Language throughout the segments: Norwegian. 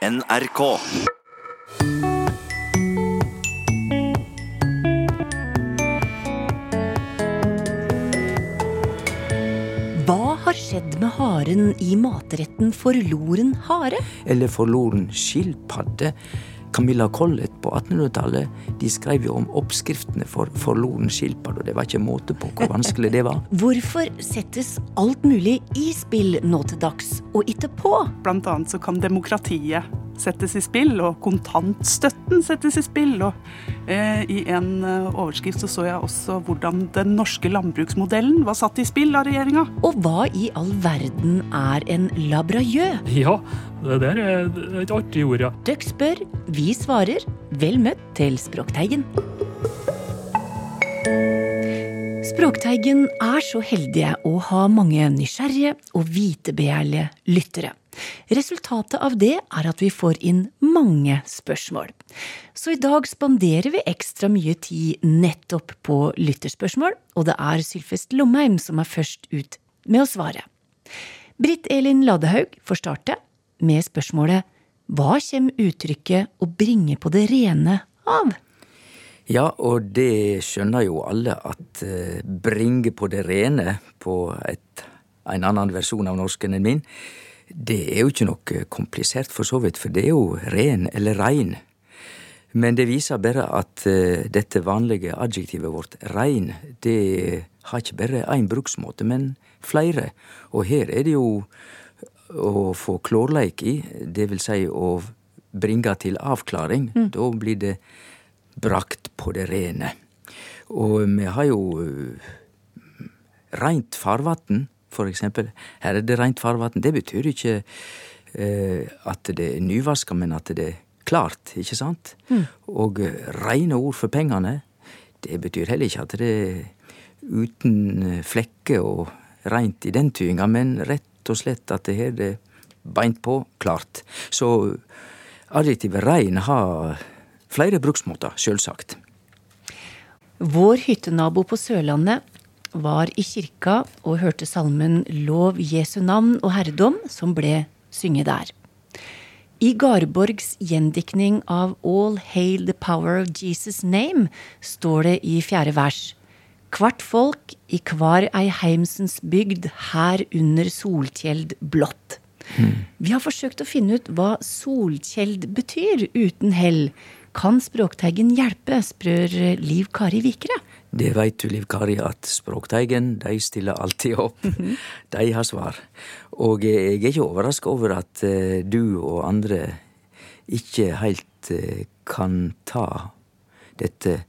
NRK. Hva har skjedd med haren i matretten forloren hare? eller forloren skilpadde. Camilla Collett på 1800-tallet de skrev jo om oppskriftene for forloren skilpadde, og det var ikke måte på hvor vanskelig det var. Hvorfor settes alt mulig i spill nå til dags, og ikke på? Blant annet så kan demokratiet settes i spill, og kontantstøtten settes i spill. Og eh, i en eh, overskrift så, så jeg også hvordan den norske landbruksmodellen var satt i spill av regjeringa. Og hva i all verden er en labrajø? Ja, det der er et artig ord, ja. Døkk spør, vi svarer. Vel møtt til Språkteigen. Språkteigen er så heldige å ha mange nysgjerrige og vitebegjærlige lyttere. Resultatet av det er at vi får inn mange spørsmål. Så i dag spanderer vi ekstra mye tid nettopp på lytterspørsmål, og det er Sylfest Lomheim som er først ut med å svare. Britt Elin Ladehaug får starte med spørsmålet Hva kommer uttrykket 'å bringe på det rene' av? Ja, og det skjønner jo alle at eh, bringe på det rene på et, en annen versjon av norsken enn min, det er jo ikke noe komplisert for så vidt, for det er jo ren eller rein. Men det viser bare at eh, dette vanlige adjektivet vårt, rein, det har ikke bare én bruksmåte, men flere. Og her er det jo å få klårleik i, det vil si å bringe til avklaring. Da blir det brakt på det rene. Og vi har jo eh, reint farvatn, for eksempel. Her er det reint farvatn. Det betyr ikke eh, at det er nyvaska, men at det er klart, ikke sant? Og eh, reine ord for pengene, det betyr heller ikke at det er uten eh, flekker og reint i den tyinga, men rett og slett at det her det er beint på, klart. Så adjektivet rein har flere bruksmåter, sjølsagt. Vår hyttenabo på Sørlandet var i kirka og hørte salmen Lov Jesu navn og herredom, som ble synget der. I Garborgs gjendiktning av All Hail the Power of Jesus' Name står det i fjerde vers Kvart folk i kvar ei heimsens bygd her under solkjeld blått. Vi har forsøkt å finne ut hva solkjeld betyr, uten hell. Kan Språkteigen hjelpe, spør Liv Kari Vikre. Det veit du, Liv Kari, at Språkteigen de stiller alltid opp. De har svar. Og eh, jeg er ikke overraska over at eh, du og andre ikke heilt eh, kan ta dette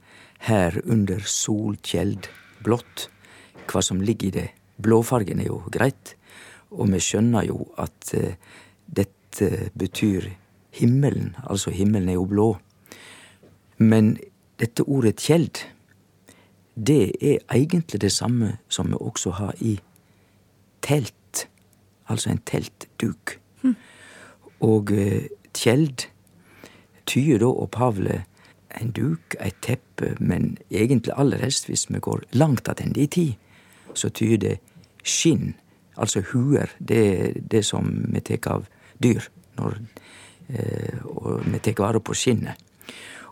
her under solkjeld blått. Hva som ligger i det. Blåfargen er jo greit, og vi skjønner jo at dette betyr himmelen. Altså, himmelen er jo blå. Men dette ordet kjeld, det er egentlig det samme som vi også har i telt. Altså en teltduk. Og kjeld tjeld tyder da opphavlig en duk, et teppe, men egentlig aller helst, hvis vi går langt tilbake i tid, så tyder det skinn, altså huer. Det er det som vi tar av dyr, når, eh, og vi tar vare på skinnet.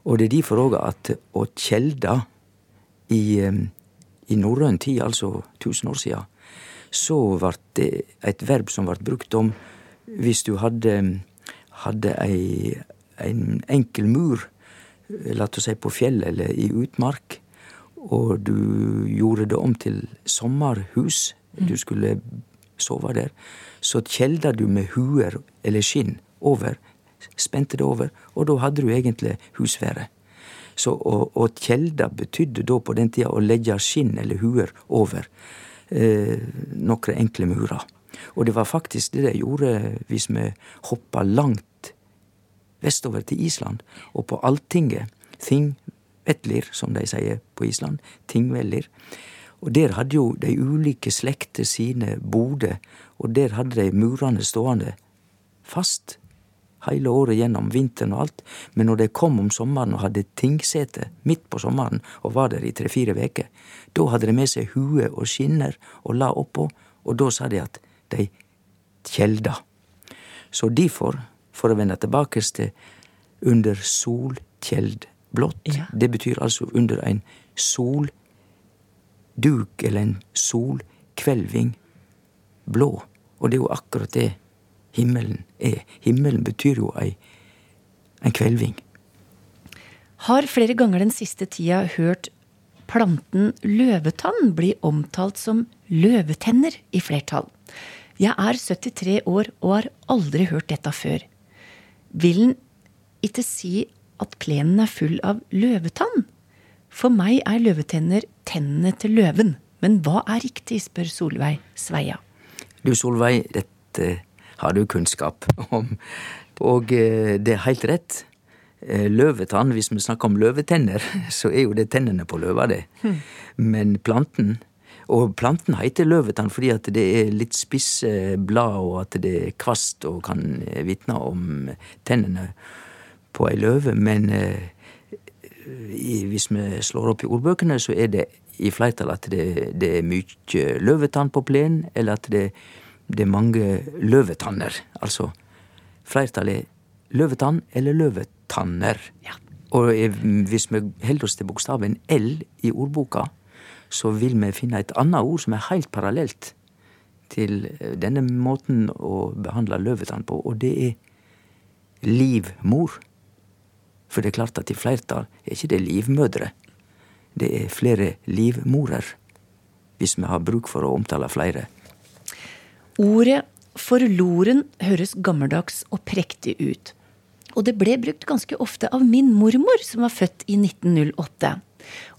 Og det er derfor òg at å kjelde i, eh, i norrøn tid, altså 1000 år sia, så vart det et verb som vart brukt om hvis du hadde, hadde ei, en enkel mur, la oss si på fjellet eller i utmark, og du gjorde det om til sommerhus, du skulle sove der, så kjelda du med huer eller skinn over, spente det over, og da hadde du egentlig husværet. Så og, og kjelda betydde da på den tida å legge skinn eller huer over eh, nokre enkle murer. Og det var faktisk det de gjorde hvis vi hoppa langt vestover til Island, og på Alltinget, Thingvellir, som de sier på Island, Tingvellir, og der hadde jo de ulike slekter sine boder, og der hadde de murene stående fast hele året gjennom, vinteren og alt, men når de kom om sommeren og hadde tingsete midt på sommeren og var der i tre-fire veker, da hadde de med seg hue og skinner og la oppå, og da sa de at de kjelda. Så derfor, for å vende tilbake til under solkjeld blått. Ja. Det betyr altså under en solduk eller en solkvelving blå. Og det er jo akkurat det himmelen er. Himmelen betyr jo ei, en kvelving. Har flere ganger den siste tida hørt planten løvetann bli omtalt som løvetenner i flertall. Jeg er 73 år og har aldri hørt dette før. Vil den ikke si at plenen er full av løvetann? For meg er løvetenner tennene til løven. Men hva er riktig, spør Solveig Sveia. Du Solveig, dette har du kunnskap om. Og eh, det er helt rett. Eh, Løvetann, hvis vi snakker om løvetenner, så er jo det tennene på løva, det. Men planten Og planten heter løvetann fordi at det er litt spisse blad, og at det er kvast og kan eh, vitne om tennene på ei løve. Men hvis vi slår opp i ordbøkene, så er det i flertall at det, det er mye løvetann på plenen, eller at det, det er mange løvetanner. Altså flertallet er løvetann eller løvetanner. Ja. Og eh, hvis vi holder oss til bokstaven L i ordboka, så vil vi finne et annet ord som er helt parallelt til eh, denne måten å behandle løvetann på, og det er livmor. For det er klart at i flertall er ikke det livmødre. Det er flere livmorer, hvis vi har bruk for å omtale flere. Ordet forloren høres gammeldags og prektig ut. Og det ble brukt ganske ofte av min mormor, som var født i 1908.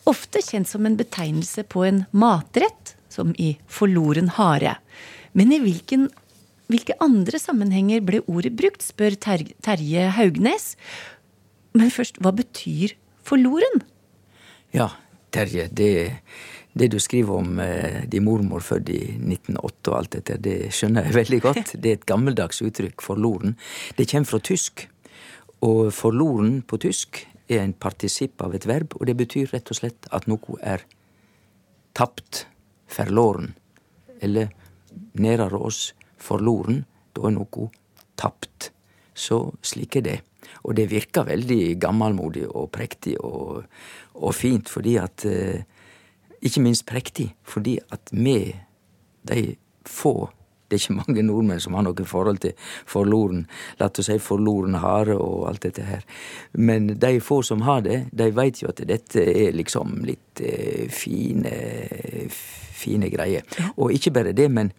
Ofte kjent som en betegnelse på en matrett, som i forloren hare. Men i hvilken, hvilke andre sammenhenger ble ordet brukt, spør Ter Terje Haugnes. Men først, hva betyr forloren? Ja, Terje, det, det du skriver om eh, din mormor født i 1908 og alt dette, det skjønner jeg veldig godt. Det er et gammeldags uttrykk, forloren. Det kommer fra tysk. Og forloren på tysk er en partisipp av et verb, og det betyr rett og slett at noe er tapt, forloren. Eller nærere oss forloren, da er noe tapt. Så slik er det. Og det virker veldig gammelmodig og prektig og, og fint, fordi at eh, Ikke minst prektig, fordi at vi, de få det er ikke mange nordmenn som har noe forhold til forloren, la oss si forloren hare og alt dette her. Men de få som har det, de veit jo at dette er liksom litt eh, fine, fine greier. Og ikke bare det, men,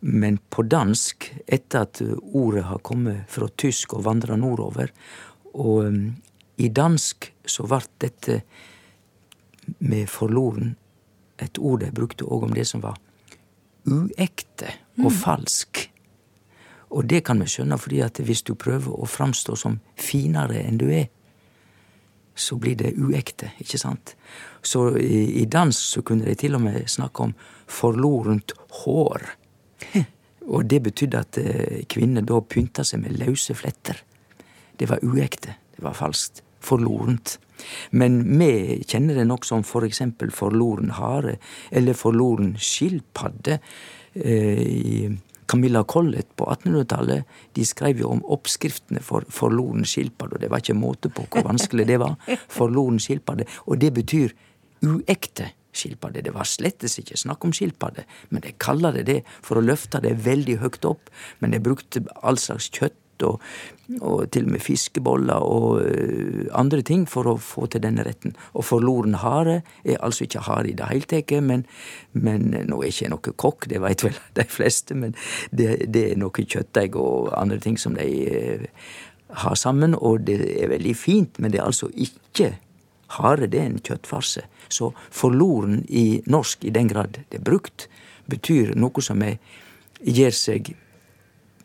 men på dansk, etter at ordet har kommet fra tysk og vandra nordover, og um, i dansk så vart dette med forloren et ord de brukte òg om det som var uekte og falsk. Og det kan vi skjønne, fordi at hvis du prøver å framstå som finere enn du er, så blir det uekte, ikke sant? Så i, i dans så kunne de til og med snakke om forlorent hår. Og det betydde at eh, kvinner da pynta seg med løse fletter. Det var uekte, det var falskt, forlorent. Men vi kjenner det nok som for eksempel forloren hare, eller forloren skilpadde. Eh, Camilla Collett på 1800-tallet de skrev jo om oppskriftene for forloren skilpadde, og det var ikke måte på hvor vanskelig det var. Forloren skilpadde. Og det betyr uekte skilpadde. Det var slettes ikke snakk om skilpadde, men de kaller det det for å løfte det veldig høyt opp. Men de brukte all slags kjøtt og, og til og med fiskeboller og andre ting for å få til denne retten. Og forloren hare er altså ikke hare i det hele tatt, men, men nå er ikke jeg noe kokk, det veit vel de fleste, men det, det er noe kjøttdeig og andre ting som de har sammen, og det er veldig fint, men det er altså ikke hare, det er en kjøttfarse. Så forloren i norsk, i den grad det er brukt, betyr noe som gjør seg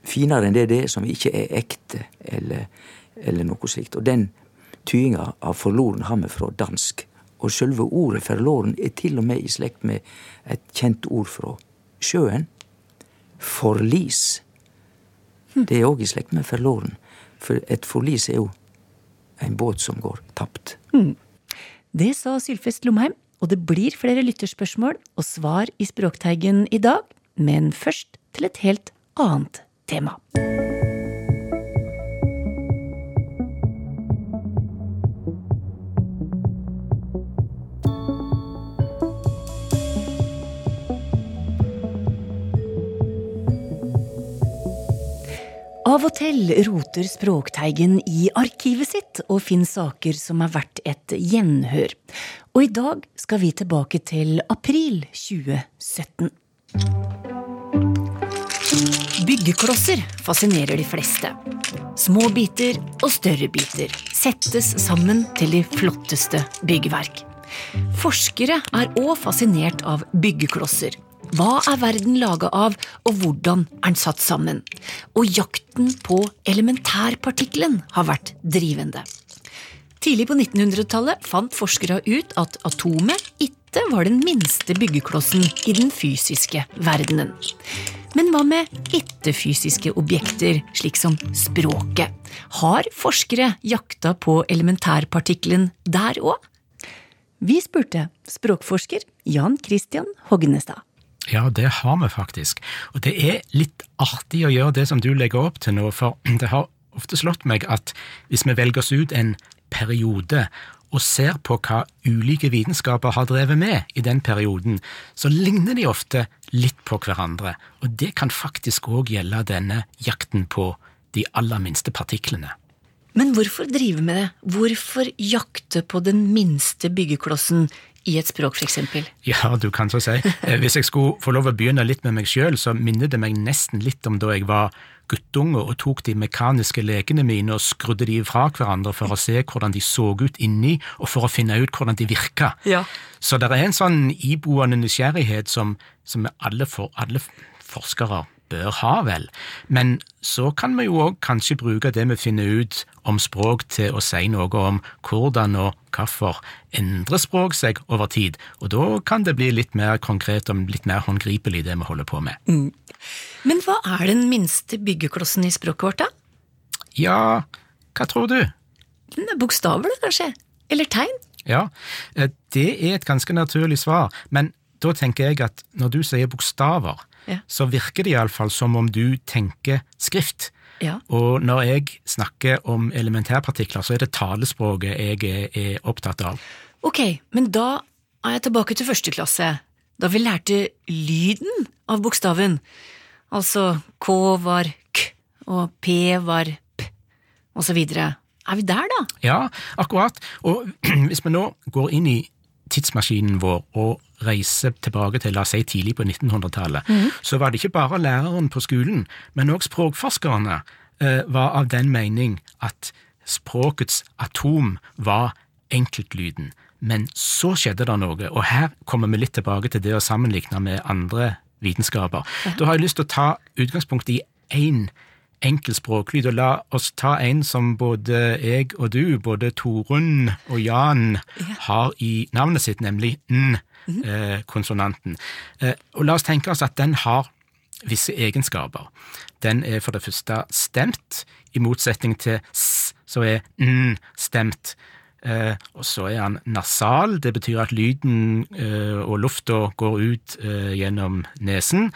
finere enn det det er, som ikke er ekte, eller, eller noe slikt. Og den tyinga av forloren har vi fra dansk. Og sjølve ordet forloren er til og med i slekt med et kjent ord fra sjøen. Forlis. Det er òg i slekt med forloren. For et forlis er jo en båt som går tapt. Det sa Sylfest Lomheim, og det blir flere lytterspørsmål og svar i Språkteigen i dag, men først til et helt annet tema. Av og til roter Språkteigen i arkivet sitt og finner saker som er verdt et gjenhør. Og i dag skal vi tilbake til april 2017. Byggeklosser fascinerer de fleste. Små biter og større biter settes sammen til de flotteste byggverk. Forskere er òg fascinert av byggeklosser. Hva er verden laga av, og hvordan er den satt sammen? Og jakten på elementærpartikkelen har vært drivende. Tidlig på 1900-tallet fant forskere ut at atomet ikke var den minste byggeklossen i den fysiske verdenen. Men hva med ikke-fysiske objekter, slik som språket? Har forskere jakta på elementærpartikkelen der òg? Vi spurte språkforsker Jan Christian Hognestad. Ja, det har vi faktisk. Og det er litt artig å gjøre det som du legger opp til nå, for det har ofte slått meg at hvis vi velger oss ut en periode og ser på hva ulike vitenskaper har drevet med i den perioden, så ligner de ofte litt på hverandre, og det kan faktisk òg gjelde denne jakten på de aller minste partiklene. Men hvorfor drive med det? Hvorfor jakte på den minste byggeklossen i et språk, f.eks.? Ja, du kan så si. Eh, Hvis jeg skulle få lov å begynne litt med meg sjøl, så minner det meg nesten litt om da jeg var guttunge og tok de mekaniske lekene mine og skrudde de fra hverandre for å se hvordan de så ut inni, og for å finne ut hvordan de virka. Ja. Så det er en sånn iboende nysgjerrighet som, som alle, for, alle forskere bør ha, vel. Men så kan vi jo òg kanskje bruke det vi finner ut om språk til å si noe om hvordan og hvorfor endrer språk seg over tid, og da kan det bli litt mer konkret og litt mer håndgripelig, det vi holder på med. Men hva er den minste byggeklossen i språket vårt, da? Ja, hva tror du? Den er Bokstaver, da, kanskje? Eller tegn? Ja, eh, det er et ganske naturlig svar, men da tenker jeg at når du sier bokstaver, Ja. så virker det iallfall som om du tenker skrift. Ja. Og når jeg snakker om elementærpartikler, så er det talespråket jeg er, er opptatt av. Ok, men da er jeg tilbake til første klasse, da vi lærte lyden av bokstaven. Altså K var K, og P var P, og så videre. Er vi der, da? Ja, akkurat. Og hvis vi nå går inn i tidsmaskinen vår og reiser tilbake til la oss si tidlig på 1900-tallet, så var det ikke bare læreren på skolen, men også språkforskerne eh, var av den mening at språkets atom var enkeltlyden. Men så skjedde det noe, og her kommer vi litt tilbake til det å sammenligne med andre vitenskaper. Da har jeg lyst til å ta utgangspunkt i én enkel språklyd, og la oss ta en som både jeg og du, både Torunn og Jan, har i navnet sitt, nemlig n-konsonanten. Eh, og la oss tenke oss at den har visse egenskaper. Den er for det første stemt, i motsetning til s, så er n stemt. Eh, og så er han nasal, det betyr at lyden eh, og lufta går ut eh, gjennom nesen.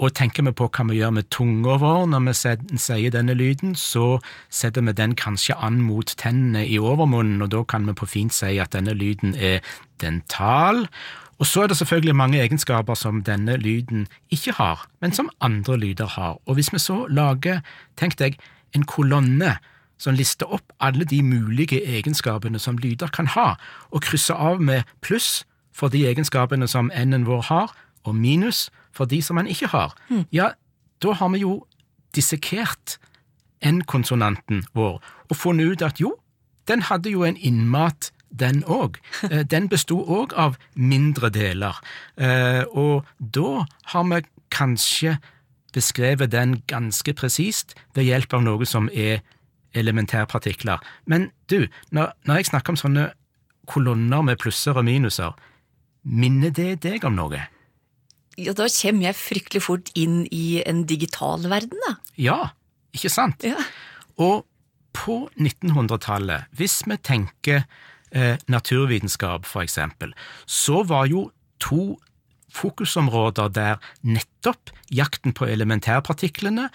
Og tenker vi på hva vi gjør med tunga vår når vi sier denne lyden, så setter vi den kanskje an mot tennene i overmunnen, og da kan vi på fint si at denne lyden er dental. Og så er det selvfølgelig mange egenskaper som denne lyden ikke har, men som andre lyder har. Og hvis vi så lager, tenk deg, en kolonne som lister opp alle de mulige egenskapene som lyder kan ha, og krysser av med pluss for de egenskapene som n-en vår har, og minus for de som en ikke har, ja, da har vi jo dissekert n-konsonanten vår og funnet ut at jo, den hadde jo en innmat, den òg. Eh, Den besto òg av mindre deler, Eh, og da har vi kanskje beskrevet den ganske presist ved hjelp av noe som er elementærpartikler. Men du, når, når jeg snakker om sånne kolonner med plusser og minuser, minner det deg om noe? Ja, da kommer jeg fryktelig fort inn i en digital verden, da. Ja, ikke sant? Ja. Og på 1900-tallet, hvis vi tenker eh, naturvitenskap for eksempel, så var jo to fokusområder der nettopp jakten på elementærpartiklene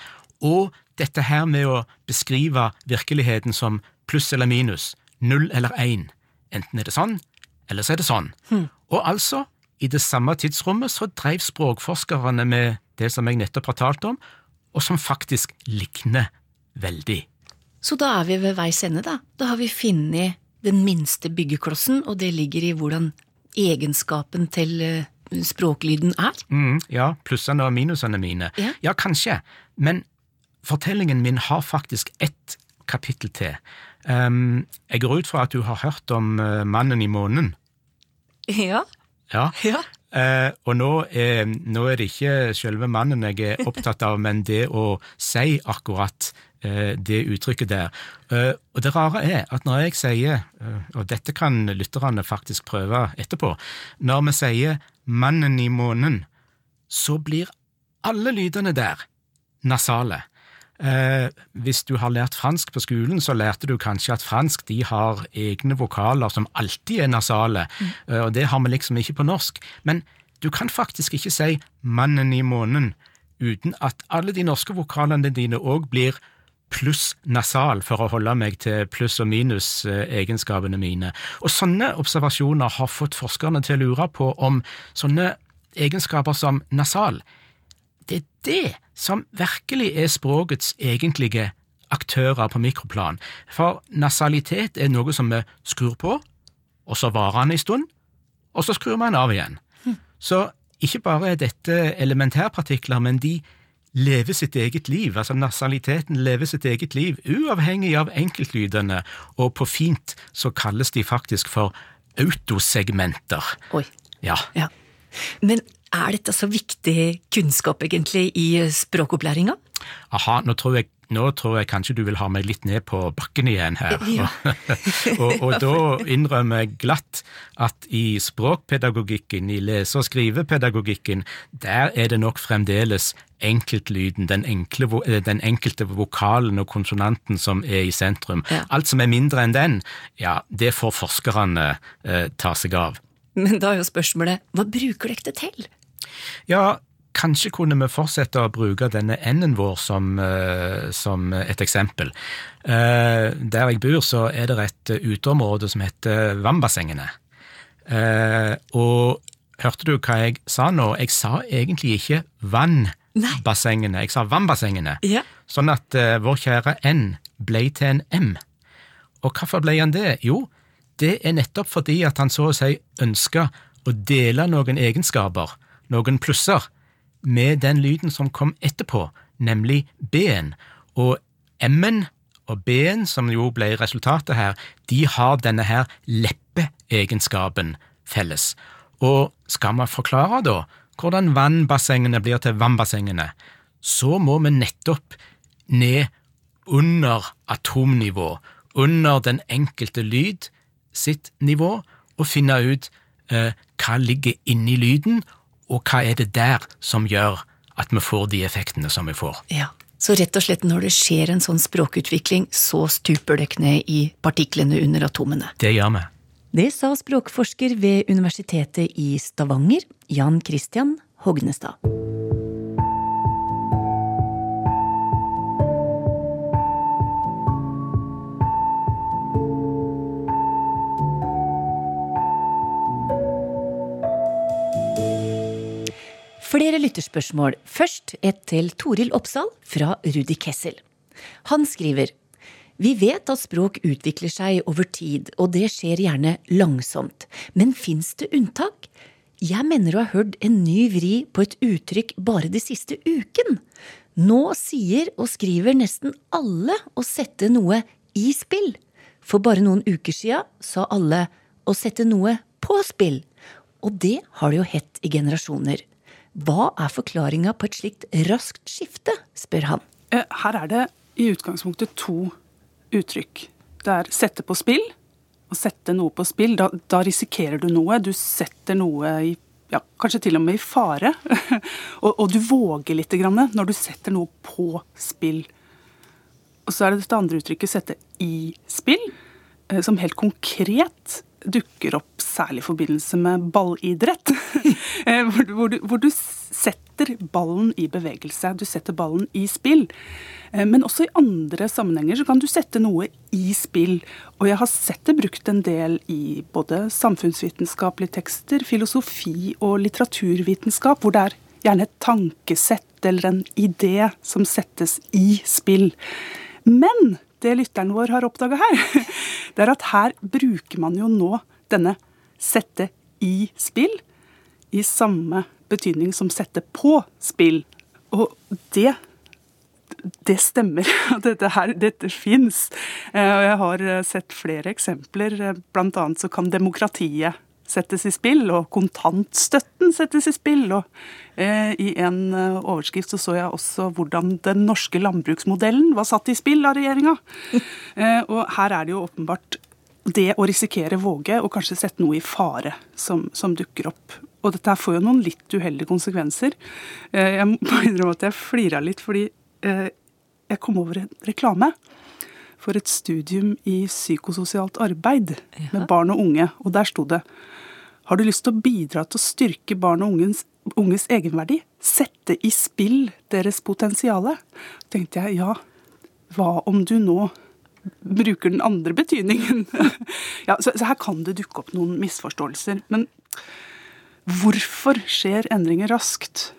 og dette her med å beskrive virkeligheten som pluss eller minus, null eller én. Enten er det sånn, eller så er det sånn. Og altså, i det samme tidsrommet så dreiv språkforskerne med det som jeg nettopp har talt om, og som faktisk likner veldig. Så da er vi ved veis ende, da. Da har vi funnet den minste byggeklossen, og det ligger i hvordan egenskapen til eh, språklyden er. Mm, ja, plussene og minusene mine. Ja. ja, kanskje, men fortellingen min har faktisk ett kapittel til. Um, jeg går ut fra at du har hørt om uh, Mannen i månen. Ja. Ja. Ja. Eh, og nå er, nå er det ikke selve mannen jeg er opptatt av, men det å si akkurat eh, det uttrykket der. Eh, og det rare er at når jeg sier, eh, og dette kan lytterne faktisk prøve etterpå, når vi sier mannen i månen, så blir alle lydene der nasale. Eh, hvis du har lært fransk på skolen, så lærte du kanskje at fransk de har egne vokaler som alltid er nasale, eh, og det har vi liksom ikke på norsk. Men du kan faktisk ikke si 'mannen i månen' uten at alle de norske vokalene dine òg blir pluss nasal, for å holde meg til pluss- og minus-egenskapene mine. Og sånne observasjoner har fått forskerne til å lure på om sånne egenskaper som nasal det er det som virkelig er språkets egentlige aktører på mikroplan, for nasalitet er noe som vi skrur på, og så varer han en stund, og så skrur man av igjen. Så ikke bare er dette elementærpartikler, men de lever sitt eget liv, altså nasaliteten lever sitt eget liv, uavhengig av enkeltlydene, og på fint så kalles de faktisk for autosegmenter. Oi. Ja. Ja. Men er dette så viktig kunnskap egentlig i språkopplæringa? Aha, nå tror, jeg, nå tror jeg kanskje du vil ha meg litt ned på bakken igjen her. Ja. og, og da innrømmer jeg glatt at i språkpedagogikken, i lese- og skrivepedagogikken, der er det nok fremdeles enkeltlyden, den, enkle, eh, den enkelte vokalen og konsonanten som er i sentrum. Ja. Alt som er mindre enn den, ja, det får forskerne eh, ta seg av. Men da er jo spørsmålet, hva bruker dere det til? Ja, kanskje kunne vi fortsette å bruke denne n-en vår som, eh, som et eksempel. Eh, der jeg bor, så er det et uteområde som heter Vannbassengene. Eh, og hørte du hva jeg sa nå? Jeg sa egentlig ikke vannbassengene, jeg sa vannbassengene. Ja. Sånn at vår kjære N ble til en M. Og hvorfor ble han det? Jo, det er nettopp fordi at han så å si ønska å dele noen egenskaper, noen plusser, med den lyden som kom etterpå, nemlig B-en. Og M-en og B-en, som jo ble resultatet her, de har denne her leppeegenskapen felles. Og skal man forklare da hvordan vannbassengene blir til vannbassengene, så må vi nettopp ned under atomnivå, under den enkelte lyd sitt nivå, og finne ut eh, hva ligger inni lyden, og hva er det der som gjør at vi får de effektene som vi får. Ja. Så rett og slett når det skjer en sånn språkutvikling, så stuper dere ned i partiklene under atomene. Det gjør vi. Det sa språkforsker ved Universitetet i Stavanger, Jan Christian Hognestad. Flere lytterspørsmål. Først et til Toril Oppsal fra Rudi Kessel. Han skriver Vi vet at språk utvikler seg over tid, og det skjer gjerne langsomt. Men fins det unntak? Jeg mener å ha hørt en ny vri på et uttrykk bare de siste uken. Nå sier og skriver nesten alle å sette noe i spill. For bare noen uker sia sa alle å sette noe på spill. Og det har det jo hett i generasjoner. Hva er forklaringa på et slikt raskt skifte, spør han. Eh, Her er det i utgangspunktet to uttrykk. Det er sette på spill og sette noe på spill. Da, da risikerer du noe. Du setter noe i ja, kanskje til og med i fare. og, og du våger litt grann når du setter noe på spill. Og så er det dette andre uttrykket sette i spill, eh, som helt konkret dukker opp særlig i forbindelse med ballidrett. Eh, hvor, hvor, du, hvor du setter ballen i bevegelse, du setter ballen i spill. Eh, Men også i andre sammenhenger så kan du sette noe i spill. Og jeg har sett det brukt en del i både samfunnsvitenskapelige tekster, filosofi og litteraturvitenskap, hvor det er gjerne et tankesett eller en idé som settes i spill. Men det lytteren vår har oppdaga her, det er at her bruker man jo nå denne sette i spill i samme betydning som sette på spill. Og det det stemmer. Dette, her, dette fins. Og jeg har sett flere eksempler. Blant annet så kan demokratiet settes i spill, og kontantstøtten settes i spill. Og eh, i en eh, overskrift så, så jeg også hvordan den norske landbruksmodellen var satt i spill av regjeringa. Eh, og her er det jo åpenbart det å risikere våge og kanskje sette noe i fare som, som dukker opp. Og dette her får jo noen litt uheldige konsekvenser. Eh, jeg må innrømme at jeg flira litt, fordi eh, jeg kom over en reklame for et studium i psykososialt arbeid med barn og unge. Og der sto det har du lyst til å bidra til å styrke barn og unges, unges egenverdi? Sette i spill deres potensiale? tenkte jeg ja, hva om du nå bruker den andre betydningen? ja, så, så, her kan det dukke opp noen misforståelser. Men hvorfor skjer endringer raskt?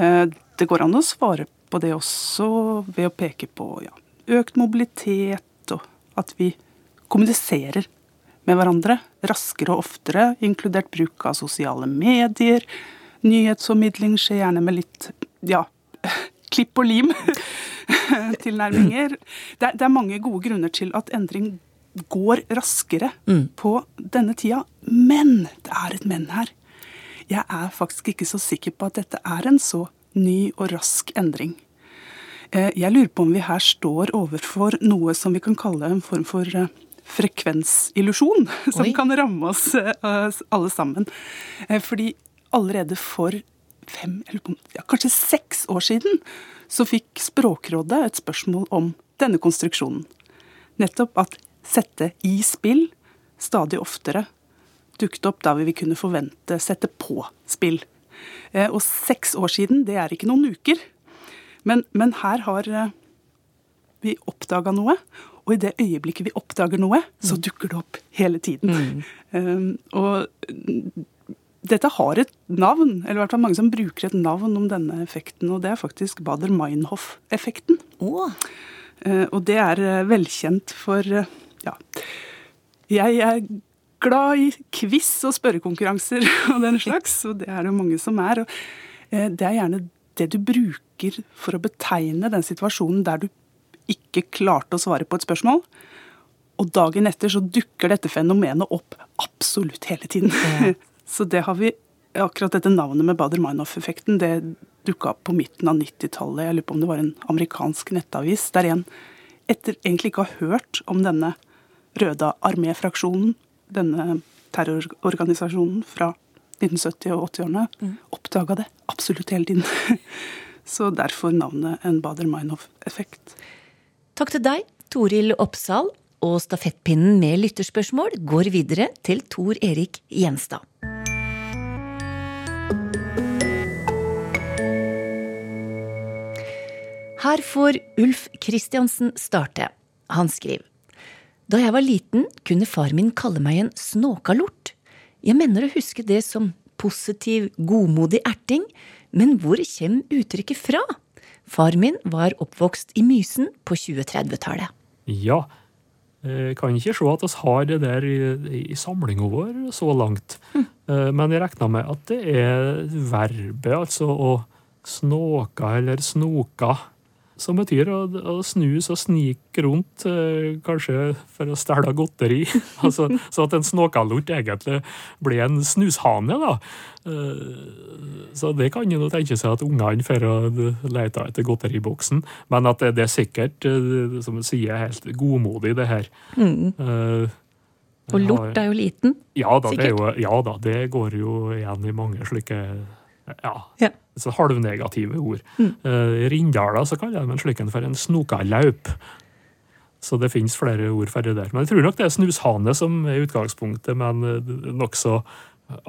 Eh, det går an å svare på det også ved å peke på ja, økt mobilitet, og at vi kommuniserer med hverandre raskere og oftere, inkludert bruk av sosiale medier. Nyhetsformidling skjer gjerne med litt ja, klipp og lim-tilnærminger. Det, det, er mange gode grunner til at endring går raskere mm. på denne tida. Men det er et men her. Jeg er faktisk ikke så sikker på at dette er en så ny og rask endring. Eh, jeg lurer på om vi her står overfor noe som vi kan kalle en form for eh, frekvensillusjon som Oi. kan ramme oss uh, alle sammen. Fordi allerede for fem, eller ja, kanskje seks år siden så fikk Språkrådet et spørsmål om denne konstruksjonen. Nettopp at sette i spill stadig oftere dukket opp da vi kunne forvente sette på spill. Og seks år siden, det er ikke noen uker. Men, men her har vi oppdaga noe. Og i det øyeblikket vi oppdager noe, så mm. dukker det opp hele tiden. Mm. Um, og dette har et navn, eller i hvert fall mange som bruker et navn om denne effekten, og det er faktisk Bader-Meinhof-effekten. Oh. Uh, og det er uh, velkjent for uh, ja. Jeg er glad i quiz og spørrekonkurranser og den slags, og det er det mange som er. Og, det er gjerne det du bruker for å betegne den situasjonen der du ikke klarte å svare på et spørsmål. Og dagen etter så dukker dette fenomenet opp absolutt hele tiden. Ja. så det har vi Akkurat dette navnet med Bader-Meinhof-effekten det dukka opp på midten av 90-tallet. Jeg lurer på om det var en amerikansk nettavis der en etter egentlig ikke å ha hørt om denne Røde armé-fraksjonen, denne terrororganisasjonen fra 1970- og 80-årene, mm. oppdaga det absolutt hele tiden. Så derfor navnet en Bader-Meinhof-effekt. Takk til deg, Toril Oppsal, og stafettpinnen med lytterspørsmål går videre til Tor Erik Gjenstad. Her får Ulf Kristiansen starte. Han skriver. Da jeg var liten, kunne far min kalle meg en snåkalort. Jeg mener å huske det som positiv, godmodig erting, men hvor kommer uttrykket fra? Far min var oppvokst i Mysen på 2030-tallet. Ja, jeg kan ikke se at vi har det der i, i samlinga vår så langt. Mm. Men jeg regner med at det er verbet, altså å snåka eller snoka som betyr å, å snus og snike rundt, eh, kanskje for å stjele godteri. altså, så at en snåkalort egentlig blir en snushane. da. Eh, så det kan jo tenke seg at ungene får lete etter godteriboksen. Men at det, det er sikkert, eh, som du sier, helt godmodig, det her. Mm. Uh, og lort er jo liten? Ja da, det, jo, ja da, det går jo igjen i mange slike ja, ja. Så halvnegative ord. Mm. Uh, Rindala så kaller de en slik for en snokalaup. Så det finnes flere ord for det der. Men jeg tror nok det er snushane som er utgangspunktet, men eh, nokså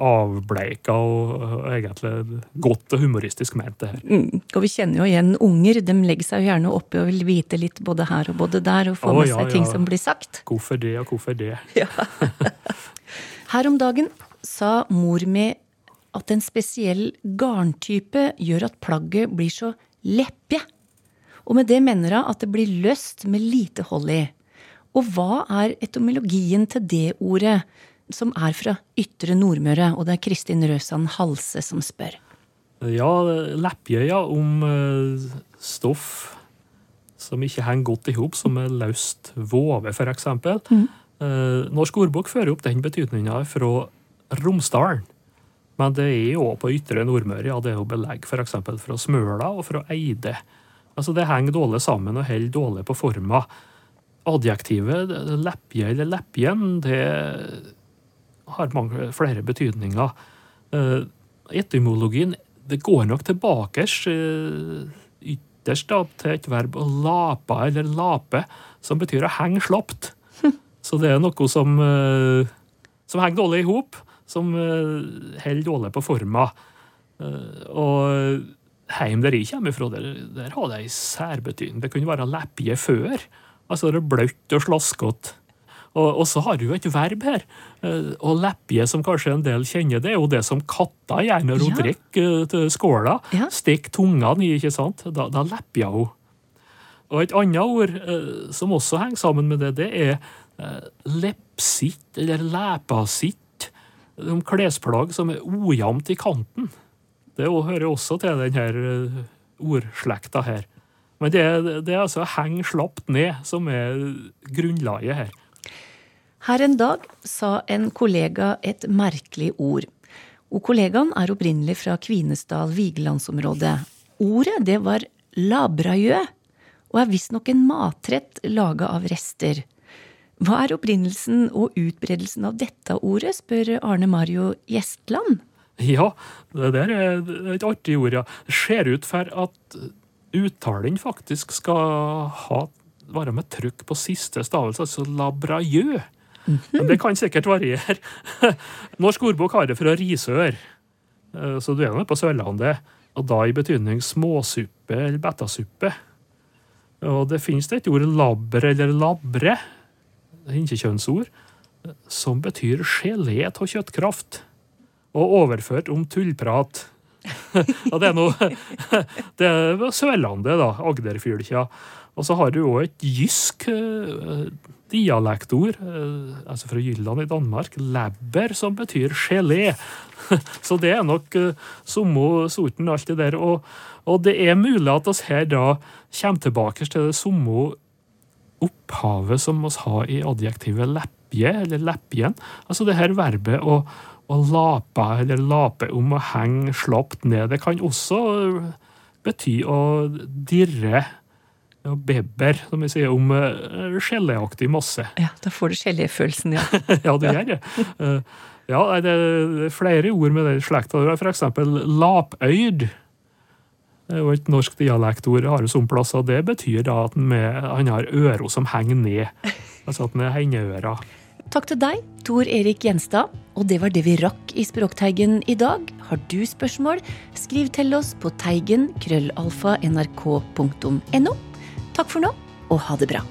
avbleika og egentlig godt og humoristisk ment, det her. Mm. Og vi kjenner jo igjen unger. De legger seg jo gjerne oppi og vil vite litt både her og både der, og få oh, med ja, seg ting ja. som blir sagt. Hvorfor det, og hvorfor det? Ja. her om dagen sa mor mi at en spesiell garntype gjør at plagget blir så leppje. Og med det mener hun at det blir løst med lite hold i. Og hva er etymologien til det ordet, som er fra ytre Nordmøre? Og det er Kristin Røsand Halse som spør. Ja, leppjøya om eh, stoff som ikke henger godt i hop, som er løst vove, f.eks. Mm. Eh, Norsk ordbok fører opp den betydninga fra Romsdalen. Men det er jo på ytre Nordmøre. ja, Det er jo belegg f.eks. fra Smøla og fra Eide. Altså Det henger dårlig sammen og holder dårlig på forma. Adjektivet leppje eller leppjen det har mange flere betydninger. Uh, etymologien det går nok tilbake uh, ytterst da, til et verb å lapa eller lape, som betyr å henge slapt. Så det er noe som, uh, som henger dårlig i hop som holder dårlig på forma. Uh, og heim der jeg kommer fra, der, der har det ei særbetydning. Det kunne være leppje før. Altså det er bløtt og slaskete. Og, og, så har du et verb her. Uh, og leppje, som kanskje en del kjenner, det er jo det som katta gjør når hun ja. drikker skåla. Ja. Stikk tunga i, ikke sant? Da, da lepper hun. Og et annet ord som også henger sammen med det, det er lepsitt, eller lepasitt om klesplagg som er ojevnt i kanten. Det hører også til denne eh, ordslekta her. Men det, det er altså heng slapt ned som er grunnlaget her. Her en dag sa en kollega et merkelig ord. Og kollegaen er opprinnelig fra Kvinesdal Vigelandsområdet. Ordet det var labrajø, og er visstnok en matrett laga av rester. Hva er opprinnelsen og utbredelsen av dette ordet, spør Arne Mario Gjestland. Ja, det der er et artig ord, ja. Det ser ut for at uttalen faktisk skal ha, være med trykk på siste stavelse, altså labrajø. Mm -hmm. Men det kan sikkert variere. Norsk ordbok har det fra risør, eh, så du er nå på Sørlandet. Og da i betydning småsuppe eller bettasuppe. Og det finnes det et ord labre eller labre, hinkekjønnsord som betyr gelé av kjøttkraft, og overført om tullprat. ja, det er noe Det er Sørlandet, da. Agderfylkja. Og så har du òg et jysk uh, dialektord, uh, altså fra Jylland i Danmark, labber, som betyr gelé. så det er nok uh, samme sorten, alt det der. Og, og, det er mulig at oss her da kommer tilbake til det samme opphavet som vi har i adjektivet leppje, eller leppjen. Altså det her verbet å, å lape, eller lape om å henge slapt ned. Det kan også bety å dirre og beber, som vi sier, om uh, geléaktig masse. Ja, da får du geléfølelsen, ja. ja, det gjør det. Uh, ja, det er flere ord med den slekta. For eksempel lapøyd. Er et norsk dialektord har som plasser. Det betyr da at han har ører som henger ned. Altså at han er hengeøra. Takk til deg, Tor Erik Gjenstad. Og det var det vi rakk i Språkteigen i dag. Har du spørsmål, skriv til oss på teigen krøllalfa nrk.no. Takk for nå, og ha det bra.